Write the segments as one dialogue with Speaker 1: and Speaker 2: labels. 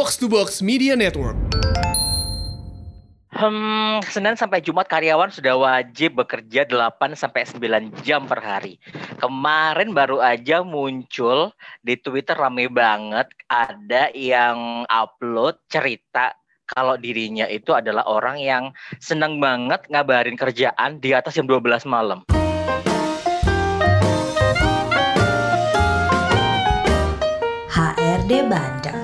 Speaker 1: Box to Box Media Network.
Speaker 2: Hmm, Senin sampai Jumat karyawan sudah wajib bekerja 8 sampai 9 jam per hari. Kemarin baru aja muncul di Twitter rame banget ada yang upload cerita kalau dirinya itu adalah orang yang senang banget ngabarin kerjaan di atas jam 12 malam.
Speaker 3: HRD Bandung.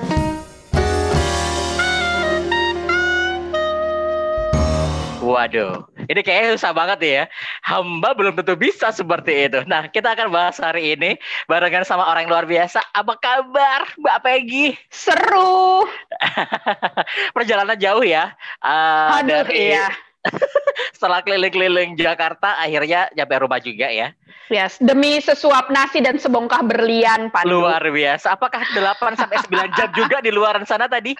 Speaker 2: Waduh, ini kayaknya susah banget ya. Hamba belum tentu bisa seperti itu. Nah, kita akan bahas hari ini barengan sama orang yang luar biasa. Apa kabar, Mbak Peggy?
Speaker 4: Seru.
Speaker 2: Perjalanan jauh ya. Uh,
Speaker 4: Aduh,
Speaker 2: dari,
Speaker 4: iya.
Speaker 2: setelah keliling-keliling Jakarta, akhirnya nyampe rumah juga ya.
Speaker 4: Yes, demi sesuap nasi dan sebongkah berlian, Pak.
Speaker 2: Luar biasa. Apakah 8 sampai 9 jam juga di luar sana tadi?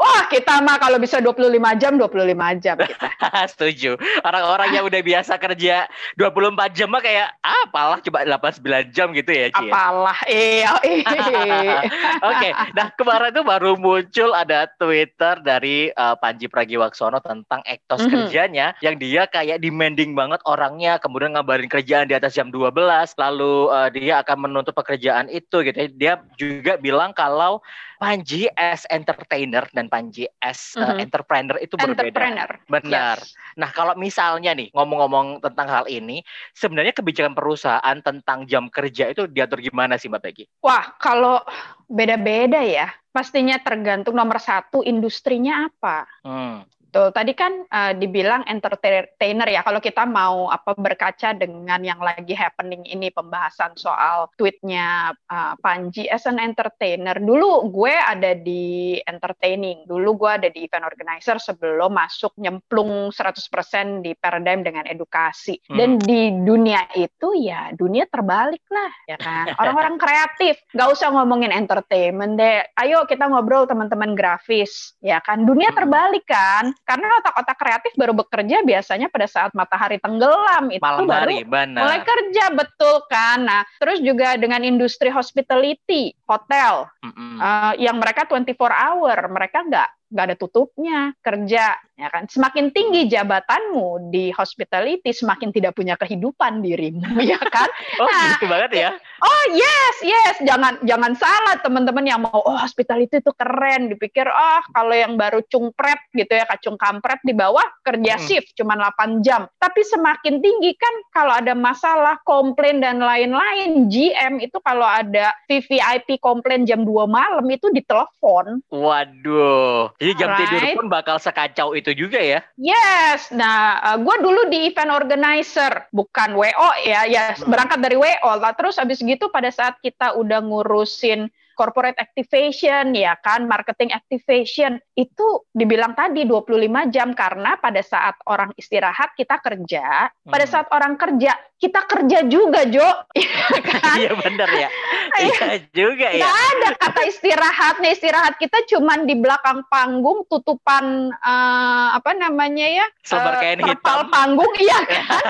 Speaker 4: Wah, kita mah kalau bisa 25 jam, 25 jam kita.
Speaker 2: Setuju. Orang-orang yang udah biasa kerja 24 jam mah kayak ah, apalah coba 8 9 jam gitu ya, Ci.
Speaker 4: Apalah. Iya, iya.
Speaker 2: Oke, nah kemarin itu baru muncul ada Twitter dari uh, Panji Pragiwaksono tentang etos
Speaker 4: Mhm.
Speaker 2: kerjanya yang dia kayak demanding banget orangnya, kemudian ngabarin kerjaan di atas jam 12, lalu uh, dia akan menuntut pekerjaan itu gitu. Dia juga bilang kalau Panji as entertainer dan Panji as uh,
Speaker 4: Mhm.
Speaker 2: entrepreneur itu berbeda.
Speaker 4: Entrepreneur.
Speaker 2: Benar.
Speaker 4: Yes.
Speaker 2: Nah, kalau misalnya nih ngomong-ngomong tentang hal ini, sebenarnya kebijakan perusahaan tentang jam kerja itu diatur gimana sih Mbak Peggy?
Speaker 4: Wah, kalau beda-beda ya. Pastinya tergantung nomor satu industrinya apa.
Speaker 2: Hmm.
Speaker 4: Tuh, tadi kan eh, dibilang entertainer ya. Kalau kita mau apa berkaca dengan yang lagi happening ini pembahasan soal tweetnya eh, Panji as an entertainer. Dulu gue ada di entertaining. Dulu gue ada di event organizer sebelum masuk nyemplung 100% di paradigm dengan edukasi. Dan di dunia itu ya dunia terbalik lah ya kan. Orang-orang kreatif, nggak usah ngomongin entertainment deh. Ayo kita ngobrol teman-teman grafis ya kan. Dunia
Speaker 2: Hmm.
Speaker 4: terbalik kan karena otak-otak kreatif baru bekerja biasanya pada saat matahari tenggelam itu
Speaker 2: Malam
Speaker 4: baru
Speaker 2: hari, benar.
Speaker 4: mulai kerja betul kan nah terus juga dengan industri hospitality hotel
Speaker 2: Mm-mm.
Speaker 4: eh, yang mereka 24 hour mereka nggak nggak ada tutupnya kerja ya kan semakin tinggi jabatanmu di hospitality semakin tidak punya kehidupan dirimu ya kan
Speaker 2: oh,
Speaker 4: nah,
Speaker 2: gitu banget ya.
Speaker 4: Oh yes, yes, jangan jangan salah teman-teman yang mau oh hospitality itu keren, dipikir oh kalau yang baru cungpret gitu ya kacung kampret di bawah kerja
Speaker 2: Mm-mm.
Speaker 4: shift cuma 8 jam. Tapi semakin tinggi kan kalau ada masalah, komplain dan lain-lain, GM itu kalau ada VVIP komplain jam 2 malam itu ditelepon.
Speaker 2: Waduh. Jadi jam
Speaker 4: Alright.
Speaker 2: tidur pun bakal sekacau itu juga ya.
Speaker 4: Yes, nah gue dulu di event organizer, bukan WO ya, ya
Speaker 2: Hmm.
Speaker 4: berangkat dari WO lah. Terus habis gitu pada saat kita udah ngurusin corporate activation ya kan, marketing activation itu dibilang tadi 25 jam karena pada saat orang istirahat kita kerja, pada
Speaker 2: Hmm.
Speaker 4: saat orang kerja kita kerja juga Jo, ya kan?
Speaker 2: Iya benar ya. Iya juga ya.
Speaker 4: Nggak ada kata istirahatnya istirahat kita cuman di belakang panggung tutupan eh, apa namanya ya eh,
Speaker 2: kain
Speaker 4: terpal
Speaker 2: hitam.
Speaker 4: panggung iya kan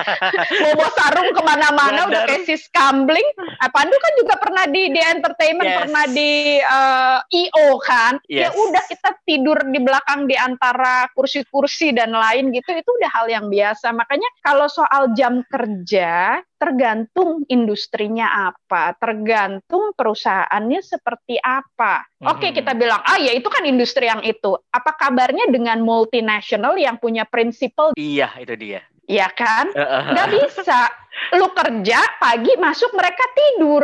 Speaker 4: bobo sarung ke mana-mana
Speaker 2: udah
Speaker 4: kayak sis gambling Ah, Pandu kan juga pernah di di entertainment
Speaker 2: Yes.
Speaker 4: pernah di eh, IO kan ya
Speaker 2: Yes.
Speaker 4: udah kita tidur di belakang di antara kursi-kursi dan lain gitu itu udah hal yang biasa makanya kalau soal jam kerja tergantung industrinya apa, tergantung perusahaannya seperti apa. Oke,
Speaker 2: Mhm.
Speaker 4: kita bilang, ah ya itu kan industri yang itu. Apa kabarnya dengan multinasional yang punya prinsipal,
Speaker 2: Iya, itu dia.
Speaker 4: ya kan?
Speaker 2: Heeh.
Speaker 4: Nggak bisa. Lu kerja, pagi masuk, mereka tidur.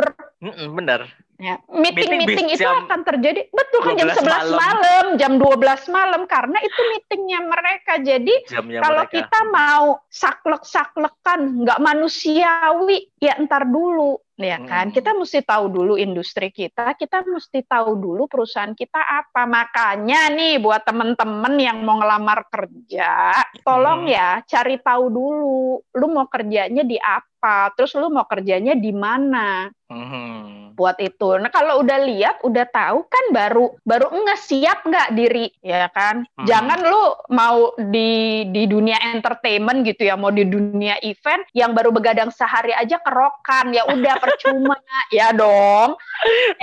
Speaker 2: Bener.
Speaker 4: Ya,
Speaker 2: Meeting bis
Speaker 4: itu akan terjadi. Betul kan jam
Speaker 2: 12
Speaker 4: 11
Speaker 2: malam.
Speaker 4: malam, jam 12 malam karena itu meetingnya mereka. Jadi
Speaker 2: Jamnya
Speaker 4: kalau
Speaker 2: mereka.
Speaker 4: kita mau saklek-saklekan, nggak manusiawi, ya entar dulu, ya kan?
Speaker 2: Hmm.
Speaker 4: Kita mesti tahu dulu industri kita, kita mesti tahu dulu perusahaan kita apa. Makanya nih buat temen-temen yang mau ngelamar kerja, tolong
Speaker 2: Hmm.
Speaker 4: ya cari tahu dulu, lu mau kerjanya di apa, terus lu mau kerjanya di mana.
Speaker 2: Mhm.
Speaker 4: Buat itu. Nah kalau udah lihat, udah tahu kan baru baru nggak siap nggak diri, ya kan? Hmm. Jangan lu mau di di dunia entertainment gitu ya, mau di dunia event yang baru begadang sehari aja kerokan, ya udah percuma, ya dong.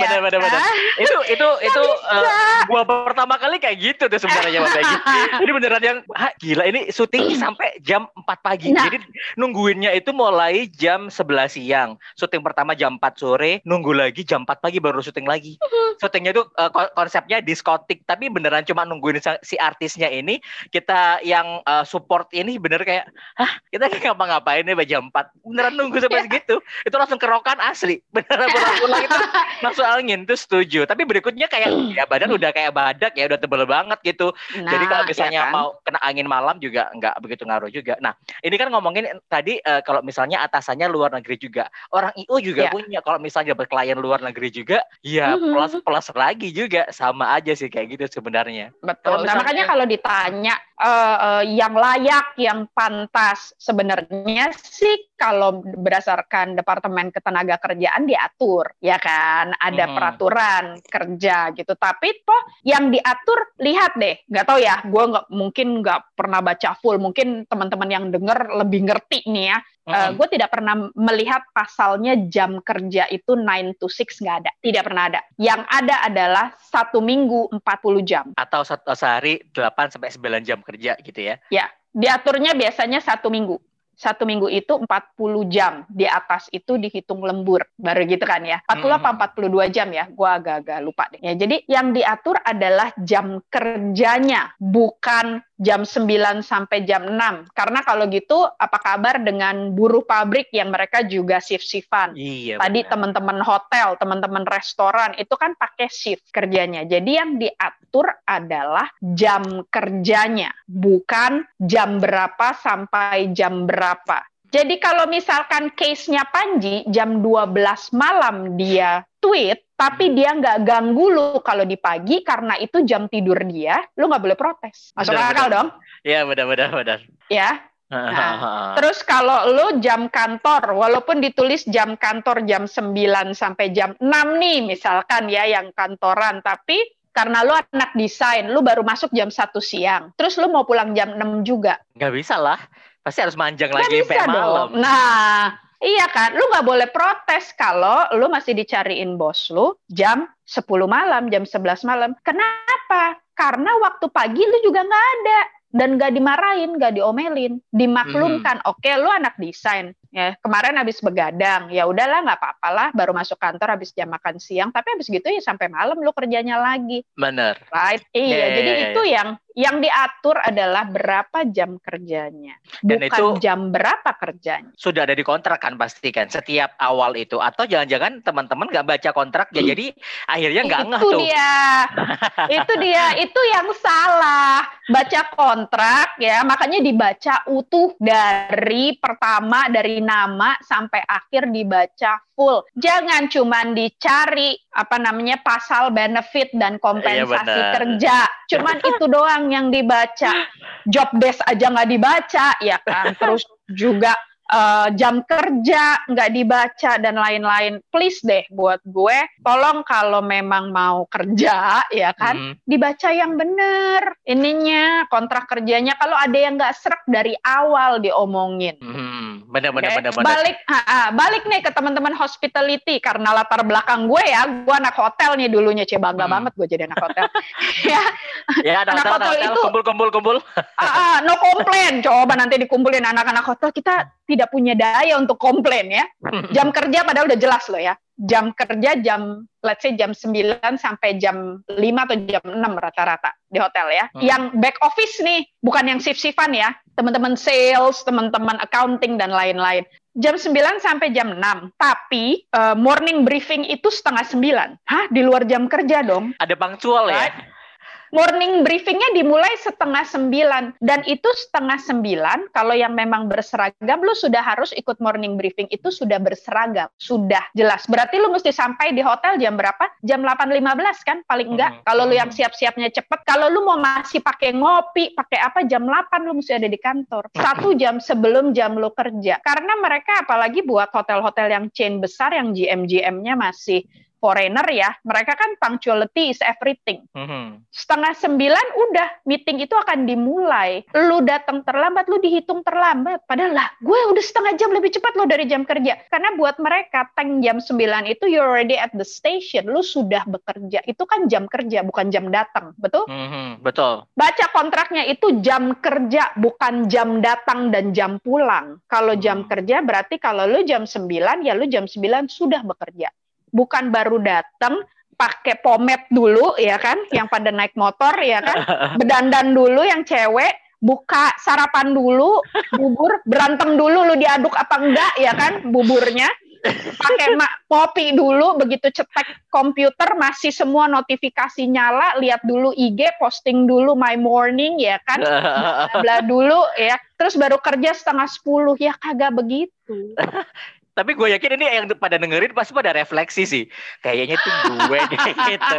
Speaker 2: Benar, ya benar, kan? benar. Itu itu itu uh, gua pertama kali kayak gitu tuh sebenarnya Mbak Peggy. Ini beneran yang ah, gila ini syuting sampai jam 4 pagi. Nah. Jadi nungguinnya itu mulai jam 11 siang. Syuting pertama jam 4 sore, nunggu lagi jam 4 pagi baru syuting lagi. Syutingnya itu uh, konsepnya diskotik, tapi beneran cuma nungguin si artisnya ini, kita yang uh, support ini bener kayak, hah kita kayak ngapa-ngapain nih jam 4. Beneran nunggu sampai iya. segitu. Itu langsung kerokan asli. Beneran pulang-pulang itu langsung angin tuh setuju. Tapi berikutnya kayak ya badan udah kayak badak ya udah tebel banget gitu. Nah, Jadi kalau misalnya ya kan? mau kena angin malam juga nggak begitu ngaruh juga. Nah ini kan ngomongin tadi uh, kalau misalnya atasannya luar negeri juga, orang IO juga ya. punya. Kalau misalnya dapat luar negeri juga, ya mm-hmm. plus plus lagi juga sama aja sih kayak gitu sebenarnya.
Speaker 4: Betul. Nah, misalnya, nah makanya kalau ditanya uh, uh, yang layak, yang pantas sebenarnya sih kalau berdasarkan Departemen Ketenaga Kerjaan diatur, ya kan? Ada hmm. peraturan kerja gitu. Tapi toh yang diatur lihat deh, nggak tahu ya. Gue nggak mungkin nggak pernah baca full. Mungkin teman-teman yang denger lebih ngerti nih ya. Uh, eh, gue tidak pernah melihat pasalnya jam kerja itu 9 to 6 nggak ada, tidak pernah ada. Yang ada adalah satu minggu 40 jam.
Speaker 2: Atau satu sehari 8 sampai 9 jam kerja gitu ya?
Speaker 4: Ya, diaturnya biasanya satu minggu satu minggu itu 40 jam di atas itu dihitung lembur baru gitu kan ya 40 hmm. apa 42 jam ya gua agak-agak lupa deh ya jadi yang diatur adalah jam kerjanya bukan jam 9 sampai jam 6 karena kalau gitu apa kabar dengan buruh pabrik yang mereka juga shift-shiftan? Iya, tadi teman-teman hotel teman-teman restoran itu kan pakai shift kerjanya. Jadi yang diatur adalah jam kerjanya bukan jam berapa sampai jam berapa berapa. Jadi kalau misalkan case-nya Panji jam 12 malam dia tweet, tapi dia nggak ganggu lu kalau di pagi karena itu jam tidur dia, lu nggak boleh protes. Masuk benar, akal dong?
Speaker 2: Iya benar-benar benar.
Speaker 4: Ya. Nah, terus kalau lu jam kantor, walaupun ditulis jam kantor jam 9 sampai jam 6 nih misalkan ya yang kantoran, tapi karena lu anak desain, lu baru masuk jam satu siang, terus lu mau pulang jam 6 juga.
Speaker 2: Nggak bisa lah. Pasti harus manjang gak lagi sampai malam.
Speaker 4: Nah, iya kan. Lu nggak boleh protes kalau lu masih dicariin bos lu jam 10 malam, jam 11 malam. Kenapa? Karena waktu pagi lu juga nggak ada dan gak dimarahin, gak diomelin, dimaklumkan. Hmm. Oke, lu anak desain, ya kemarin habis begadang, ya udahlah nggak apa-apa lah, baru masuk kantor habis jam makan siang, tapi habis gitu ya sampai malam lu kerjanya lagi.
Speaker 2: Bener.
Speaker 4: Right? Iya, yeah, iya, jadi yeah, itu yeah. yang yang diatur adalah berapa jam kerjanya, Dan bukan itu jam berapa kerjanya.
Speaker 2: Sudah ada di kontrak kan pasti kan setiap awal itu atau jangan-jangan teman-teman nggak baca kontrak ya jadi akhirnya nggak ngeh tuh.
Speaker 4: Itu dia, itu dia, itu yang salah. Baca kontrak ya, makanya dibaca utuh dari pertama dari nama sampai akhir dibaca full. Jangan cuma dicari apa namanya pasal benefit dan kompensasi iya kerja. Cuman itu doang yang dibaca. Job desk aja nggak dibaca ya kan. Terus juga uh, jam kerja nggak dibaca dan lain-lain. Please deh buat gue, tolong kalau memang mau kerja ya kan, hmm. dibaca yang bener ininya kontrak kerjanya. Kalau ada yang nggak serak dari awal diomongin.
Speaker 2: Hmm. Benar, benar, okay?
Speaker 4: benar, benar. Balik, ha, ha, balik nih ke teman-teman hospitality karena latar belakang gue ya, gue anak hotel nih dulunya, cie bangga hmm. banget gue jadi anak hotel.
Speaker 2: ya, ya anak, hotel, hotel, hotel itu kumpul, kumpul, kumpul.
Speaker 4: uh, uh, no komplain, coba nanti dikumpulin anak-anak hotel kita tidak punya daya untuk komplain ya. Jam kerja padahal udah jelas loh ya. Jam kerja jam let's say jam 9 sampai jam 5 atau jam 6 rata-rata di hotel ya. Hmm. Yang back office nih, bukan yang shift-shiftan ya. Teman-teman sales, teman-teman accounting dan lain-lain. Jam 9 sampai jam 6. Tapi uh, morning briefing itu setengah 9. Hah, di luar jam kerja dong.
Speaker 2: Ada punctual ya?
Speaker 4: Morning briefingnya dimulai setengah sembilan. Dan itu setengah sembilan kalau yang memang berseragam lu sudah harus ikut morning briefing. Itu sudah berseragam. Sudah jelas. Berarti lu mesti sampai di hotel jam berapa? Jam 8.15 kan? Paling enggak. Hmm. kalau lu yang siap-siapnya cepet. Kalau lu mau masih pakai ngopi pakai apa jam 8 lu mesti ada di kantor. Satu jam sebelum jam lu kerja. Karena mereka apalagi buat hotel-hotel yang chain besar yang GM GM-nya masih foreigner ya, mereka kan punctuality is everything.
Speaker 2: Mhm.
Speaker 4: Setengah sembilan udah meeting itu akan dimulai. Lu datang terlambat, lu dihitung terlambat. Padahal lah, gue udah setengah jam lebih cepat lo dari jam kerja. Karena buat mereka tank jam 9 itu you're already at the station, lu sudah bekerja. Itu kan jam kerja, bukan jam datang, betul?
Speaker 2: Mhm, Betul.
Speaker 4: Baca kontraknya itu jam kerja, bukan jam datang dan jam pulang. Kalau jam
Speaker 2: Hmm.
Speaker 4: kerja berarti kalau lu jam 9, ya lu jam 9 sudah bekerja. Bukan baru datang, pakai pomade dulu, ya kan? Yang pada naik motor, ya kan? Berdandan dulu yang cewek, buka sarapan dulu, bubur, berantem dulu lu diaduk apa enggak, ya kan? Buburnya pakai ma- kopi dulu begitu cetek komputer masih semua notifikasi nyala lihat dulu IG posting dulu my morning ya kan bla dulu ya terus baru kerja setengah sepuluh ya kagak begitu
Speaker 2: Tapi gue yakin ini yang pada dengerin pasti pada refleksi sih. Kayaknya tuh gue gitu.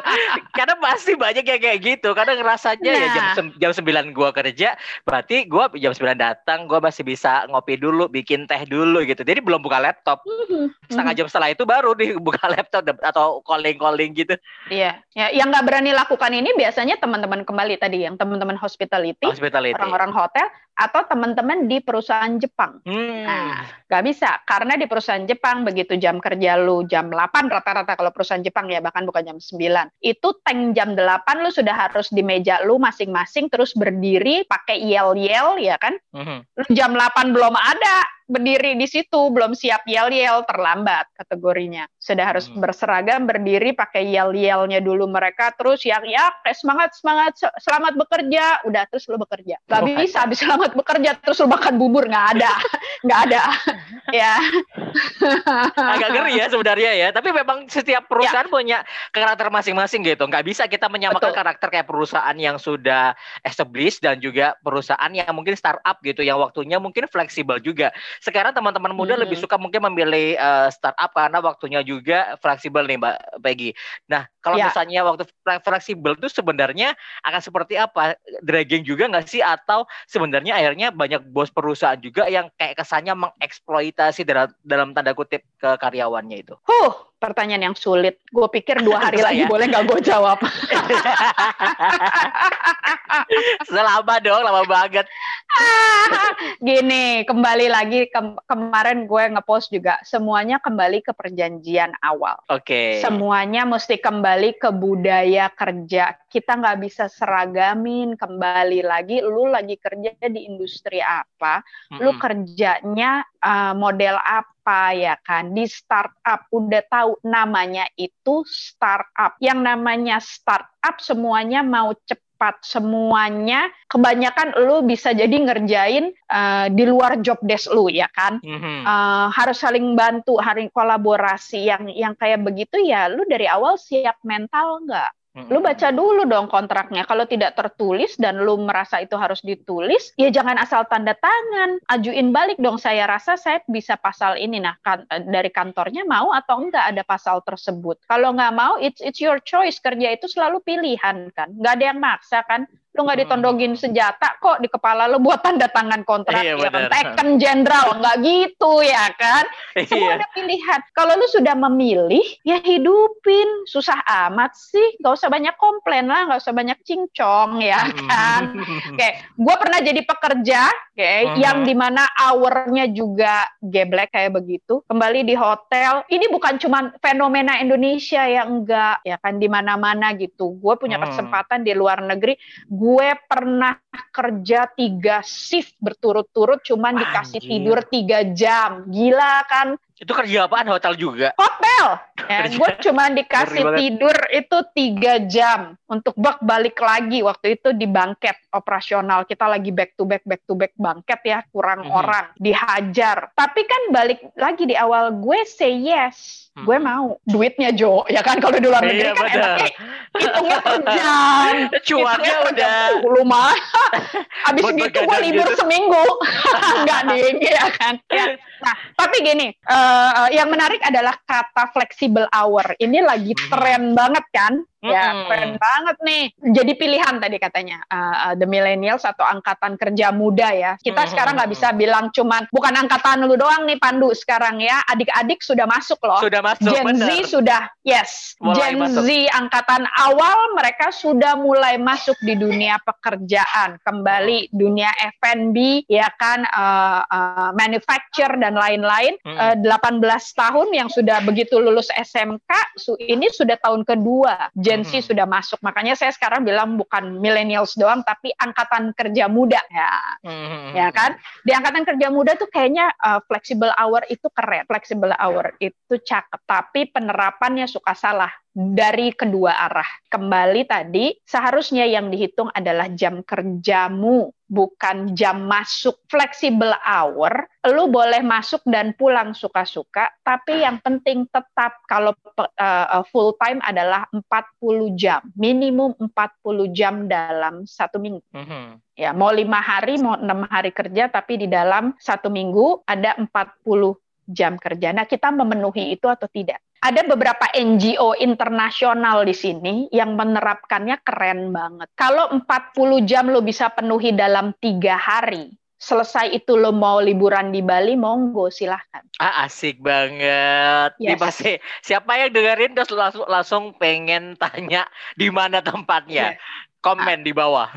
Speaker 2: Karena pasti banyak yang kayak gitu. Karena ngerasanya ya jam
Speaker 4: Nah.
Speaker 2: jam 9 gue kerja, berarti gue jam 9 datang, gue masih bisa ngopi dulu, bikin teh dulu gitu. Jadi belum buka laptop. Setengah jam setelah itu baru dibuka laptop de- atau calling-calling gitu.
Speaker 4: Iya, ya, yang nggak berani lakukan ini biasanya teman-teman kembali tadi, yang teman-teman hospitality,
Speaker 2: Hospitality.
Speaker 4: orang-orang hotel, atau teman-teman di perusahaan Jepang.
Speaker 2: Hmm.
Speaker 4: Nah, nggak bisa karena di perusahaan Jepang begitu jam kerja lu jam 8 rata-rata kalau perusahaan Jepang ya bahkan bukan jam 9. Itu tank jam 8 lu sudah harus di meja lu masing-masing terus berdiri pakai yel-yel ya kan.
Speaker 2: Mhm.
Speaker 4: Lu jam 8 belum ada berdiri di situ belum siap yel-yel terlambat kategorinya. Sudah harus
Speaker 2: Hmm.
Speaker 4: berseragam berdiri pakai yel-yelnya dulu mereka terus yang ya semangat semangat se- selamat bekerja udah terus lu bekerja. Gak
Speaker 2: Oh,
Speaker 4: bisa habis selamat bekerja terus lu makan bubur nggak ada nggak ada ya
Speaker 2: Agak ngeri ya sebenarnya ya. Tapi memang
Speaker 4: Ya.
Speaker 2: setiap perusahaan punya karakter masing-masing gitu. Nggak bisa kita menyamakan
Speaker 4: Betul.
Speaker 2: karakter kayak perusahaan yang sudah established dan juga perusahaan yang mungkin startup gitu, yang waktunya mungkin fleksibel juga. Sekarang teman-teman muda
Speaker 4: Hmm.
Speaker 2: lebih suka mungkin memilih eh, startup karena waktunya juga fleksibel nih Mbak Peggy. Nah, kalau
Speaker 4: Ya.
Speaker 2: misalnya waktu fle- fleksibel itu sebenarnya akan seperti apa? Dragging juga nggak sih? Atau sebenarnya akhirnya banyak bos perusahaan juga yang kayak kesannya mengeksploitasi dalam, dalam tanda kutip ke karyawannya itu?
Speaker 4: huh pertanyaan yang sulit gue pikir dua hari lagi
Speaker 2: ya?
Speaker 4: boleh nggak gue jawab
Speaker 2: Selama dong, lama banget.
Speaker 4: gini kembali lagi kem- kemarin gue ngepost juga semuanya kembali ke perjanjian awal
Speaker 2: Oke.
Speaker 4: semuanya mesti kembali ke budaya kerja kita nggak bisa seragamin kembali lagi lu lagi kerja di industri apa lu kerjanya uh, model apa ya kan? Di startup udah tahu namanya itu startup. Yang namanya startup semuanya mau cepat semuanya. Kebanyakan lu bisa jadi ngerjain uh, di luar job desk lu ya kan?
Speaker 2: Mhm.
Speaker 4: Uh, harus saling bantu, hari kolaborasi. Yang yang kayak begitu ya, lu dari awal siap mental nggak? Lu baca dulu dong kontraknya. Kalau tidak tertulis dan lu merasa itu harus ditulis, ya jangan asal tanda tangan, ajuin balik dong. Saya rasa saya bisa pasal ini. Nah, kan, dari kantornya mau atau enggak ada pasal tersebut. Kalau nggak mau, it's it's your choice. Kerja itu selalu pilihan kan, nggak ada yang maksa kan. Lu nggak
Speaker 2: Hmm.
Speaker 4: ditondogin senjata kok di kepala lu buat tanda tangan kontrak
Speaker 2: Iya,
Speaker 4: ya kan.
Speaker 2: benar.
Speaker 4: Tekken jenderal nggak gitu ya kan. Semua
Speaker 2: Iya.
Speaker 4: ada pilihan. Kalau lu sudah memilih, ya hidupin. Susah amat sih. Gak usah banyak komplain lah, gak usah banyak cincong ya kan. Oke, gue pernah jadi pekerja, oke,
Speaker 2: Mhm.
Speaker 4: yang di mana hournya juga geblek kayak begitu. Kembali di hotel, ini bukan cuma fenomena Indonesia ya enggak, ya kan di mana-mana gitu. Gue punya
Speaker 2: Hmm.
Speaker 4: kesempatan di luar negeri, gue pernah kerja tiga shift berturut-turut, cuman dikasih
Speaker 2: Anjir.
Speaker 4: tidur tiga jam. Gila kan?
Speaker 2: Itu kerja apaan hotel juga?
Speaker 4: hotel. Ya,
Speaker 2: Kerja.
Speaker 4: gue cuma dikasih tidur itu tiga jam untuk bak balik lagi waktu itu di bangket operasional kita lagi back to back back to back bangket ya kurang
Speaker 2: Mhm.
Speaker 4: orang dihajar. Tapi kan balik lagi di awal gue say yes. Gue
Speaker 2: Mhm.
Speaker 4: mau duitnya Jo ya kan kalau di luar negeri
Speaker 2: Iya
Speaker 4: kan enaknya hitungnya per jam.
Speaker 2: Cuannya udah
Speaker 4: jam. Lu mah. Habis
Speaker 2: Buat
Speaker 4: gitu gue libur
Speaker 2: gitu.
Speaker 4: seminggu. Enggak nih ya kan. Ya. Nah, Tapi gini, uh, yang menarik adalah kata flexible hour. Ini lagi hmm. tren banget kan? Ya, mm-hmm. keren banget nih. Jadi pilihan tadi katanya uh, the millennials atau angkatan kerja muda ya. Kita mm-hmm. sekarang nggak bisa bilang cuman bukan angkatan lu doang nih Pandu sekarang ya. Adik-adik sudah masuk loh.
Speaker 2: Sudah masuk.
Speaker 4: Gen bener. Z sudah yes. Mulai Gen masuk. Z angkatan awal mereka sudah mulai masuk di dunia pekerjaan, kembali dunia F&B ya kan uh, uh, manufacture dan lain-lain. Mm-hmm. Uh, 18 tahun yang sudah begitu lulus SMK ini sudah tahun kedua Gen Z hmm. sudah masuk. Makanya saya sekarang bilang bukan millennials doang, tapi angkatan kerja muda ya, hmm. ya kan? Di angkatan kerja muda tuh kayaknya uh, flexible hour itu keren, flexible hour itu cakep, tapi penerapannya suka salah dari kedua arah. Kembali tadi, seharusnya yang dihitung adalah jam kerjamu, bukan jam masuk. Flexible hour, lu boleh masuk dan pulang suka-suka, tapi yang penting tetap kalau uh, full time adalah 40 jam, minimum 40 jam dalam satu minggu. Mm -hmm. Ya, mau lima hari, mau enam hari kerja, tapi di dalam satu minggu ada 40 jam kerja. Nah, kita memenuhi itu atau tidak? Ada beberapa NGO internasional di sini yang menerapkannya keren banget. Kalau 40 jam lo bisa penuhi dalam tiga hari, selesai itu lo mau liburan di Bali, monggo silahkan.
Speaker 2: Ah asik banget. Yes. Nih pasti siapa yang dengerin terus langsung langsung pengen tanya di mana tempatnya. Yeah komen di bawah.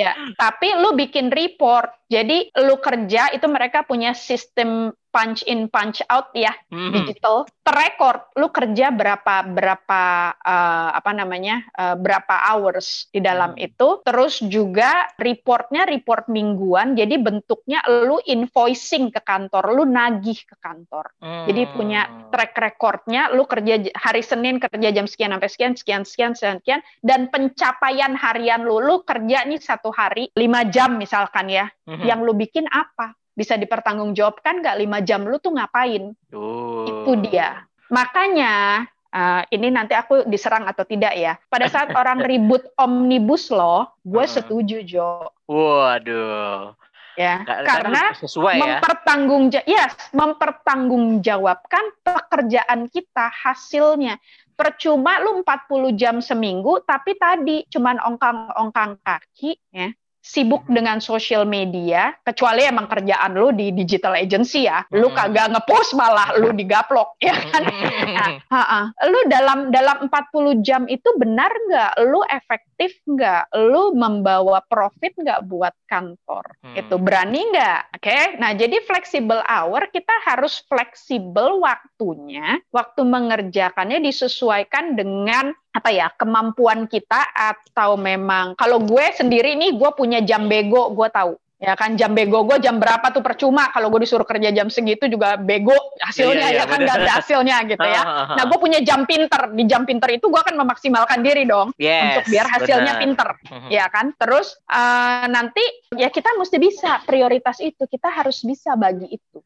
Speaker 4: ya, tapi lu bikin report. Jadi lu kerja itu mereka punya sistem punch in punch out ya hmm. digital terrekord lu kerja berapa berapa uh, apa namanya uh, berapa hours di dalam hmm. itu terus juga reportnya report mingguan jadi bentuknya lu invoicing ke kantor lu nagih ke kantor hmm. jadi punya track recordnya lu kerja hari Senin kerja jam sekian sampai sekian sekian sekian sekian, sekian dan pencapaian harian lu lu kerja nih satu hari lima jam misalkan ya hmm. yang lu bikin apa bisa dipertanggungjawabkan nggak lima jam lu tuh ngapain? Oh. Itu dia. Makanya uh, ini nanti aku diserang atau tidak ya. Pada saat orang ribut omnibus law, gue setuju Jo.
Speaker 2: Waduh.
Speaker 4: Ya, Gak, karena sesuai ya. mempertanggung yes, mempertanggungjawabkan pekerjaan kita hasilnya. Percuma lu 40 jam seminggu tapi tadi cuman ongkang-ongkang kaki ya sibuk dengan sosial media, kecuali emang kerjaan lu di digital agency ya, lu hmm. kagak ngepost malah lu digaplok ya kan. Nah, ha -ha. Lu dalam dalam 40 jam itu benar nggak? Lu efektif nggak? Lu membawa profit nggak buat kantor? Hmm. Itu berani nggak? Oke. Okay? Nah, jadi flexible hour kita harus fleksibel waktunya, waktu mengerjakannya disesuaikan dengan apa ya kemampuan kita atau memang kalau gue sendiri nih gue punya jam bego gue tahu. Ya kan jam bego gue jam berapa tuh percuma. Kalau gue disuruh kerja jam segitu juga bego hasilnya iya, iya, ya kan nggak ada hasilnya gitu ya. Nah gue punya jam pinter. Di jam pinter itu gue akan memaksimalkan diri dong yes, untuk biar hasilnya benar. pinter mhm. ya kan. Terus uh, nanti ya kita mesti bisa. Prioritas itu kita harus bisa bagi itu.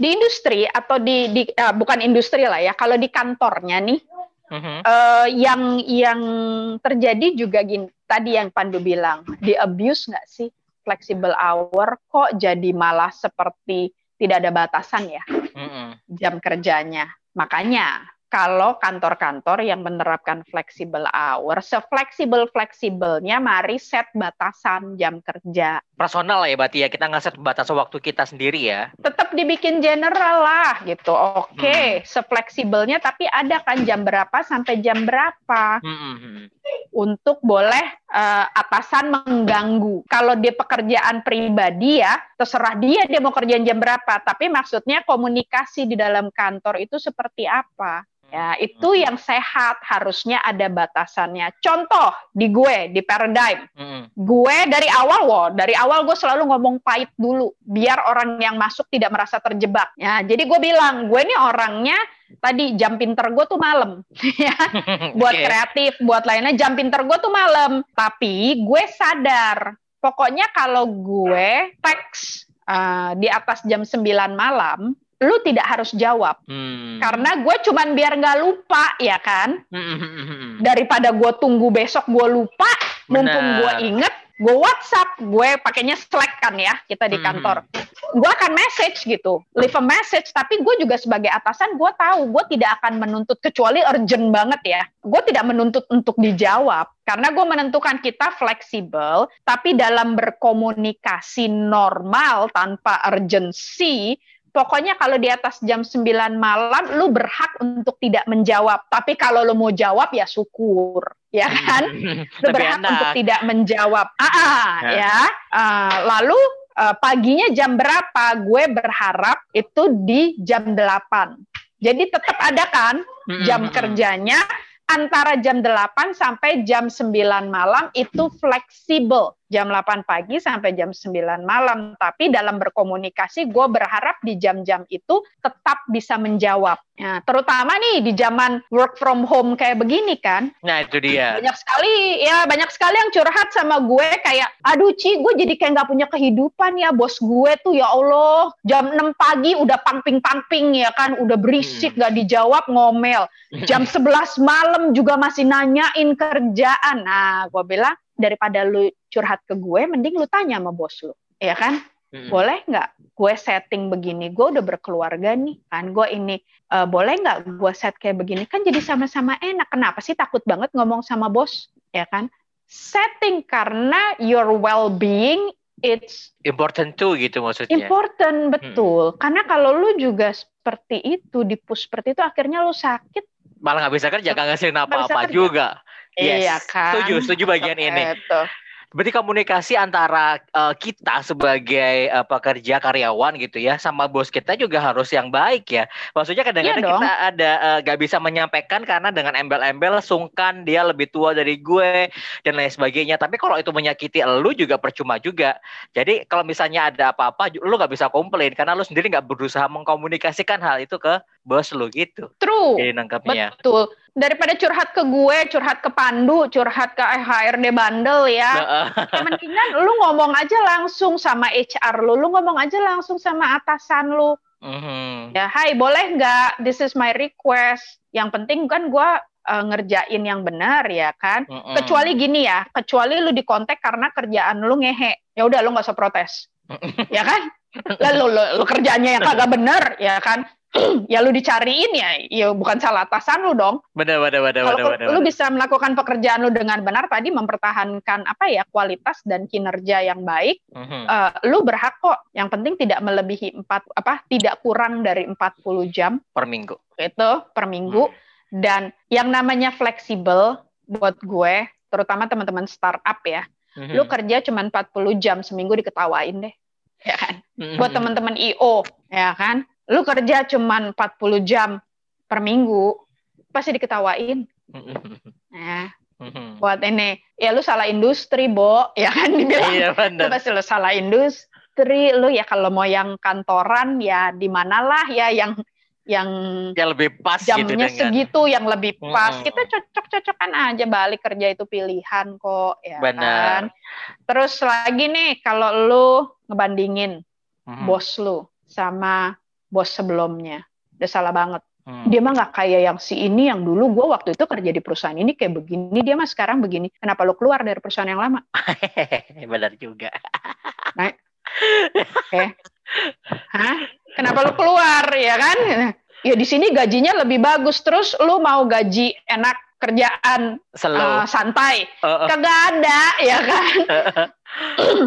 Speaker 4: Di industri atau di, di uh, bukan industri lah ya. Kalau di kantornya nih Mm-hmm. Uh, yang yang terjadi juga gini tadi yang Pandu bilang di abuse nggak sih flexible hour kok jadi malah seperti tidak ada batasan ya mm-hmm. jam kerjanya makanya kalau kantor-kantor yang menerapkan flexible hour, sefleksibel-fleksibelnya mari set batasan jam kerja.
Speaker 2: Personal lah ya berarti ya, kita nggak set batasan waktu kita sendiri ya.
Speaker 4: Tetap dibikin general lah gitu, oke, okay. hmm. sefleksibelnya tapi ada kan jam berapa sampai jam berapa. Hmm. hmm, hmm. Untuk boleh uh, atasan mengganggu. Kalau dia pekerjaan pribadi ya, terserah dia dia mau kerjaan jam berapa, tapi maksudnya komunikasi di dalam kantor itu seperti apa. Ya, itu hmm. yang sehat harusnya ada batasannya. Contoh di gue di paradigm. Hmm. Gue dari awal loh, dari awal gue selalu ngomong pahit dulu biar orang yang masuk tidak merasa terjebak. Ya, jadi gue bilang, gue ini orangnya tadi jam pinter gue tuh malam ya. buat okay. kreatif, buat lainnya jam pinter gue tuh malam. Tapi gue sadar pokoknya kalau gue teks uh, di atas jam 9 malam lu tidak harus jawab hmm. karena gue cuman biar nggak lupa ya kan hmm. daripada gue tunggu besok gue lupa mumpung gue inget gue WhatsApp, gue pakainya Slack kan ya, kita di kantor. Mm-hmm. Gue akan message gitu, leave a message. Tapi gue juga sebagai atasan, gue tahu gue tidak akan menuntut kecuali urgent banget ya. Gue tidak menuntut untuk dijawab karena gue menentukan kita fleksibel, tapi dalam berkomunikasi normal tanpa urgency, pokoknya kalau di atas jam 9 malam lu berhak untuk tidak menjawab. Tapi kalau lu mau jawab ya syukur, ya hmm. kan? lu berhak enak. untuk tidak menjawab. Ah, ah ya. ya. Uh, lalu uh, paginya jam berapa? Gue berharap itu di jam 8. Jadi tetap ada kan hmm, jam hmm, kerjanya antara jam 8 sampai jam 9 malam itu fleksibel jam 8 pagi sampai jam 9 malam. Tapi dalam berkomunikasi, gue berharap di jam-jam itu tetap bisa menjawab. Nah, terutama nih di zaman work from home kayak begini kan.
Speaker 2: Nah itu dia.
Speaker 4: Banyak sekali, ya banyak sekali yang curhat sama gue kayak, aduh Ci, gue jadi kayak nggak punya kehidupan ya bos gue tuh ya Allah. Jam 6 pagi udah pamping-pamping ya kan, udah berisik hmm. gak dijawab ngomel. Jam 11 malam juga masih nanyain kerjaan. Nah, gue bilang, daripada lu curhat ke gue, mending lu tanya sama bos lu, ya kan? Hmm. Boleh nggak gue setting begini? Gue udah berkeluarga nih, kan? Gue ini uh, boleh nggak gue set kayak begini? Kan jadi sama-sama enak. Kenapa sih takut banget ngomong sama bos, ya kan? Setting karena your well-being it's
Speaker 2: important too gitu maksudnya.
Speaker 4: Important betul. Hmm. Karena kalau lu juga seperti itu, di push seperti itu, akhirnya lu sakit.
Speaker 2: Malah nggak bisa kerja, nggak ngasih apa-apa juga.
Speaker 4: Yes. Iya kan.
Speaker 2: Setuju, setuju bagian ini. Itu. Berarti komunikasi antara uh, kita sebagai uh, pekerja karyawan gitu ya sama bos kita juga harus yang baik ya. Maksudnya kadang-kadang iya kita ada uh, gak bisa menyampaikan karena dengan embel-embel sungkan dia lebih tua dari gue dan lain sebagainya. Tapi kalau itu menyakiti lu juga percuma juga. Jadi kalau misalnya ada apa-apa lu gak bisa komplain karena lu sendiri gak berusaha mengkomunikasikan hal itu ke bos lu gitu.
Speaker 4: True. Jadi nangkapnya. Betul daripada curhat ke gue, curhat ke Pandu, curhat ke HRD bandel ya. mendingan lu ngomong aja langsung sama HR lu, lu ngomong aja langsung sama atasan lu. Mm-hmm. Ya, hai boleh nggak? This is my request. Yang penting kan gue uh, ngerjain yang benar ya kan. Mm-hmm. Kecuali gini ya, kecuali lu dikontak karena kerjaan lu ngehe. Ya udah lu nggak usah protes. ya kan? Lalu lu, lu kerjanya yang kagak bener ya kan ya lu dicariin ya, ya bukan salah atasan lu dong.
Speaker 2: Benar, benar, benar,
Speaker 4: Kalau benar, lu bisa melakukan pekerjaan lu dengan benar tadi mempertahankan apa ya kualitas dan kinerja yang baik, uh-huh. uh, lu berhak kok. Yang penting tidak melebihi empat apa, tidak kurang dari 40 jam
Speaker 2: per minggu.
Speaker 4: Itu per minggu. Uh-huh. Dan yang namanya fleksibel buat gue, terutama teman-teman startup ya, uh-huh. lu kerja cuma 40 jam seminggu diketawain deh ya kan? Uh-huh. Buat teman-teman IO, ya kan? Lu kerja cuma 40 jam per minggu, pasti diketawain. ya. Buat ini, ya lu salah industri, Bo. Ya kan dibilang. Iya, benar. Lu pasti lu salah industri, lu ya kalau mau yang kantoran ya di manalah ya yang yang
Speaker 2: yang lebih pas
Speaker 4: gitu jamnya gitu segitu yang lebih pas mm kita cocok-cocokan aja balik kerja itu pilihan kok ya Benar. kan terus lagi nih kalau lu ngebandingin mm bos lu sama bos sebelumnya. Udah salah banget. Hmm. Dia mah nggak kayak yang si ini yang dulu gue waktu itu kerja di perusahaan ini kayak begini, dia mah sekarang begini. Kenapa lu keluar dari perusahaan yang lama?
Speaker 2: Benar juga.
Speaker 4: nah, oke. Okay. Hah? Kenapa lu keluar ya kan? Ya di sini gajinya lebih bagus terus lu mau gaji enak kerjaan uh, santai. Uh, uh. Kagak ada ya kan?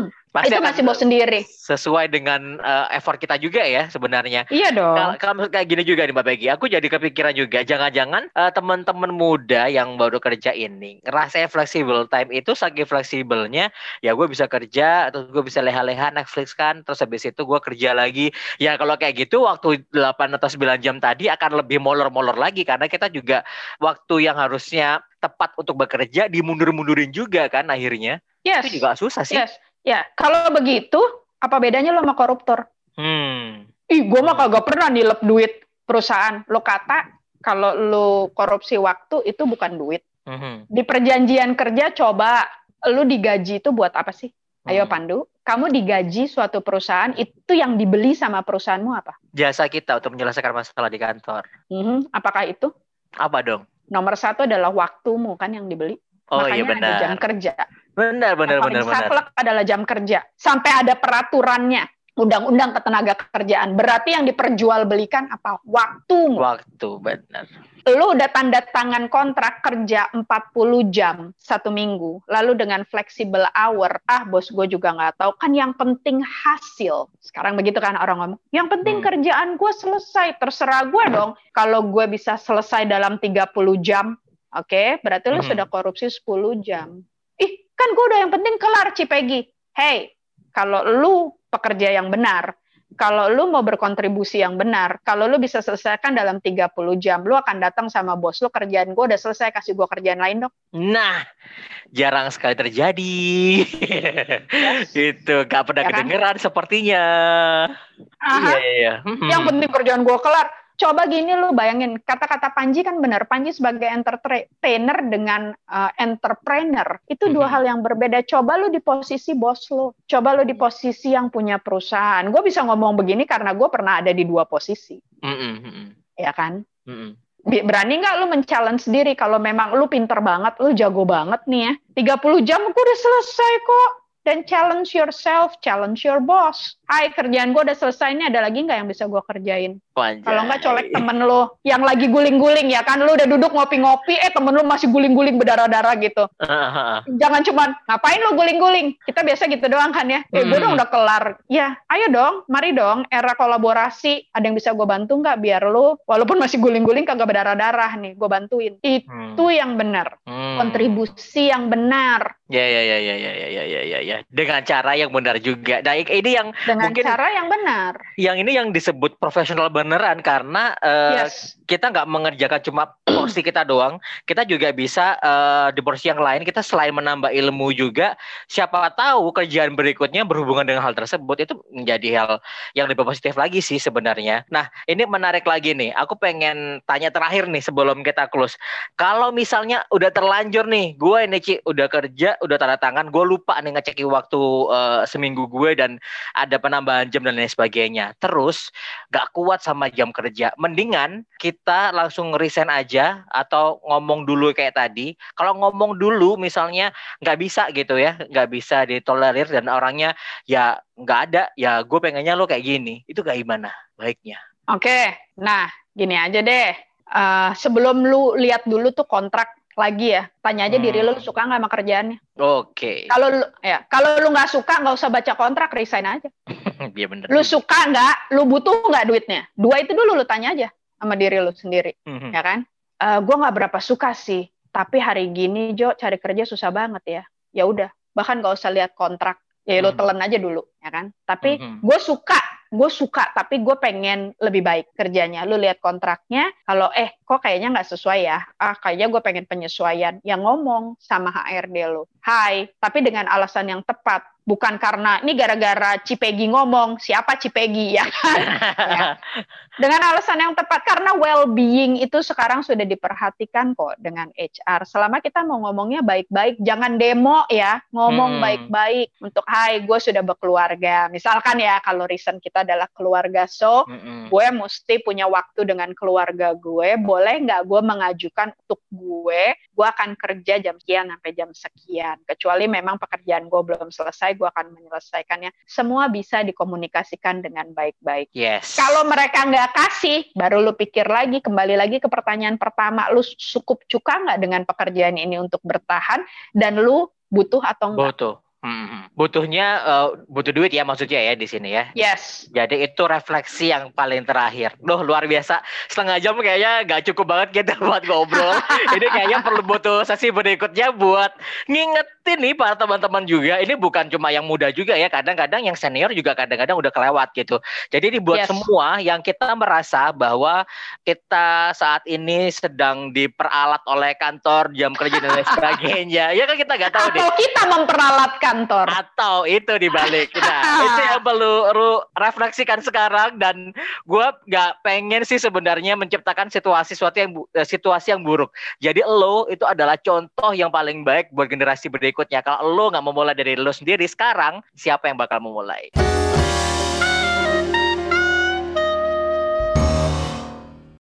Speaker 4: Pasti itu masih bos sendiri.
Speaker 2: Sesuai dengan uh, effort kita juga ya sebenarnya.
Speaker 4: Iya dong.
Speaker 2: Kalau kayak gini juga nih Mbak Peggy, aku jadi kepikiran juga jangan-jangan uh, teman-teman muda yang baru kerja ini ngerasa fleksibel time itu saking fleksibelnya ya gue bisa kerja atau gue bisa leha-leha Netflix kan terus habis itu gue kerja lagi. Ya kalau kayak gitu waktu 8 atau 9 jam tadi akan lebih molor-molor lagi karena kita juga waktu yang harusnya tepat untuk bekerja dimundur-mundurin juga kan akhirnya.
Speaker 4: Yes.
Speaker 2: Itu juga susah sih.
Speaker 4: Yes Ya, kalau begitu, apa bedanya lo sama koruptor? Hmm. Ih, gue mah kagak pernah nilep duit perusahaan. Lo kata kalau lo korupsi waktu itu bukan duit. Hmm. Di perjanjian kerja coba lo digaji itu buat apa sih? Ayo hmm. Pandu, kamu digaji suatu perusahaan itu yang dibeli sama perusahaanmu apa?
Speaker 2: Jasa kita untuk menyelesaikan masalah di kantor.
Speaker 4: Hmm, apakah itu?
Speaker 2: Apa dong?
Speaker 4: Nomor satu adalah waktumu kan yang dibeli.
Speaker 2: Oh
Speaker 4: Makanya
Speaker 2: iya benar.
Speaker 4: ada jam kerja.
Speaker 2: Benar benar
Speaker 4: Yang
Speaker 2: benar benar.
Speaker 4: adalah jam kerja. Sampai ada peraturannya. Undang-undang ketenaga kerjaan. Berarti yang diperjualbelikan apa? Waktu.
Speaker 2: Waktu benar.
Speaker 4: Lu udah tanda tangan kontrak kerja 40 jam satu minggu. Lalu dengan flexible hour. Ah bos gue juga nggak tahu. Kan yang penting hasil. Sekarang begitu kan orang ngomong. Yang penting
Speaker 2: Hmm.
Speaker 4: kerjaan gue selesai. Terserah gue dong. Kalau gue bisa selesai dalam 30 jam. Oke, berarti lu
Speaker 2: Hmm.
Speaker 4: sudah korupsi 10 jam. Ih, kan gue udah yang penting kelar Cipegi. Hey, kalau lu pekerja yang benar, kalau lu mau berkontribusi yang benar, kalau lu bisa selesaikan dalam 30 jam, lu akan datang sama bos lu kerjaan gue udah selesai, kasih gue kerjaan lain dong.
Speaker 2: Nah, jarang sekali terjadi. Itu gak pernah
Speaker 4: Ya kan?
Speaker 2: kedengeran sepertinya.
Speaker 4: Aha,
Speaker 2: Iya iya iya.
Speaker 4: Yang penting kerjaan gue kelar. Coba gini lu bayangin, kata-kata Panji kan benar. Panji sebagai entertainer dengan uh, entrepreneur, itu dua
Speaker 2: Mhm.
Speaker 4: hal yang berbeda. Coba lu di posisi bos lu. Coba lu di posisi yang punya perusahaan. Gue bisa ngomong begini karena gue pernah ada di dua posisi.
Speaker 2: Mhm, mhm,
Speaker 4: Ya kan?
Speaker 2: mhm.
Speaker 4: Bi- berani nggak lu men-challenge diri kalau memang lu pinter banget, lu jago banget nih ya. 30 jam gue udah selesai kok. Dan challenge yourself, challenge your boss. Hai, kerjaan gue udah selesai, ini ada lagi nggak yang bisa gue kerjain? Kalau nggak colek temen lu yang lagi guling-guling ya kan, lu udah duduk ngopi-ngopi, eh temen lu masih guling-guling berdarah-darah gitu. Jangan cuman, ngapain lu guling-guling? Kita biasa gitu doang kan ya. Eh, gue
Speaker 2: Hmm.
Speaker 4: dong udah kelar. Ya, ayo dong, mari dong, era kolaborasi. Ada yang bisa gue bantu nggak biar lu, walaupun masih guling-guling kagak berdarah-darah nih, gue bantuin. Itu yang benar.
Speaker 2: Hmm.
Speaker 4: Kontribusi yang benar.
Speaker 2: Ya ya ya ya ya ya ya ya ya ya. Dengan cara yang benar juga. Nah, ini yang
Speaker 4: Dengan
Speaker 2: Mungkin-
Speaker 4: cara yang benar.
Speaker 2: yang ini yang disebut profesional beneran karena eh,
Speaker 4: yes.
Speaker 2: Kita nggak mengerjakan cuma porsi kita doang, kita juga bisa eh, di porsi yang lain kita selain menambah ilmu juga, siapa tahu kerjaan berikutnya berhubungan dengan hal tersebut itu menjadi hal yang lebih positif lagi sih sebenarnya. Nah ini menarik lagi nih, aku pengen tanya terakhir nih sebelum kita close. Kalau misalnya udah terlanjur nih, gue ini Ci, udah kerja, udah tanda tangan, gue lupa nih ngecekin waktu eh, seminggu gue dan ada penambahan jam dan lain sebagainya. Terus gak kuat sama jam kerja. Mendingan kita langsung resign aja atau ngomong dulu kayak tadi. Kalau ngomong dulu misalnya nggak bisa gitu ya, nggak bisa ditolerir dan orangnya ya nggak ada, ya gue pengennya lo kayak gini. Itu kayak gimana baiknya?
Speaker 4: Oke, nah gini aja deh. Eh, sebelum lu lihat dulu tuh kontrak lagi ya, tanya aja
Speaker 2: Hmm.
Speaker 4: diri lu suka nggak sama kerjaannya.
Speaker 2: Oke,
Speaker 4: Kalau lu ya, kalau lu nggak suka nggak usah baca kontrak, resign aja.
Speaker 2: iya bener.
Speaker 4: Lu suka nggak? Lu butuh nggak duitnya? Dua itu dulu lu tanya aja sama diri lu sendiri,
Speaker 2: Mhm.
Speaker 4: ya kan? Eh gue nggak berapa suka sih, tapi hari gini Jo cari kerja susah banget ya. Ya udah, bahkan nggak usah lihat kontrak, ya lu
Speaker 2: Hmm.
Speaker 4: telan aja dulu, ya kan? Tapi
Speaker 2: Mhm.
Speaker 4: gue suka, gue suka, tapi gue pengen lebih baik kerjanya. Lu lihat kontraknya, kalau eh kok kayaknya nggak sesuai ya, ah kayaknya gue pengen penyesuaian. Yang ngomong sama HRD lu, hai, tapi dengan alasan yang tepat. Bukan karena ini gara-gara Cipegi ngomong, siapa Cipegi ya kan? Ya. Dengan alasan yang tepat karena well-being itu sekarang sudah diperhatikan kok dengan HR. Selama kita mau ngomongnya baik-baik, jangan demo ya, ngomong
Speaker 2: Hmm.
Speaker 4: baik-baik untuk hai gue sudah berkeluarga. Misalkan ya kalau reason kita adalah keluarga, so
Speaker 2: Mhm.
Speaker 4: gue mesti punya waktu dengan keluarga gue. Boleh nggak gue mengajukan untuk gue, gue akan kerja jam sekian sampai jam sekian. Kecuali memang pekerjaan gue belum selesai, gue akan menyelesaikannya. Semua bisa dikomunikasikan dengan baik-baik.
Speaker 2: Yes.
Speaker 4: Kalau mereka nggak kasih, baru lu pikir lagi, kembali lagi ke pertanyaan pertama, lu cukup cuka nggak dengan pekerjaan ini untuk bertahan, dan lu butuh atau enggak?
Speaker 2: butuh. Mhm. Butuhnya eh, butuh duit ya maksudnya ya di sini ya.
Speaker 4: Yes.
Speaker 2: Jadi itu refleksi yang paling terakhir. Duh luar biasa. Setengah jam kayaknya gak cukup banget kita buat ngobrol. Ini kayaknya perlu butuh sesi berikutnya buat ngingetin nih para teman-teman juga. Ini bukan cuma yang muda juga ya. Kadang-kadang yang senior juga kadang-kadang udah kelewat gitu. Jadi dibuat
Speaker 4: Yes.
Speaker 2: semua yang kita merasa bahwa kita saat ini sedang diperalat oleh kantor jam kerja dan lain sebagainya. Ya kan kita nggak tahu deh
Speaker 4: Atau kita memperalat kantor.
Speaker 2: Atau itu dibalik. Nah itu yang perlu ru refleksikan sekarang dan gue nggak pengen sih sebenarnya menciptakan situasi suatu yang eh, situasi yang buruk. Jadi lo itu adalah contoh yang paling baik buat generasi berikutnya. Kalau lo nggak memulai dari lo sendiri sekarang siapa yang bakal memulai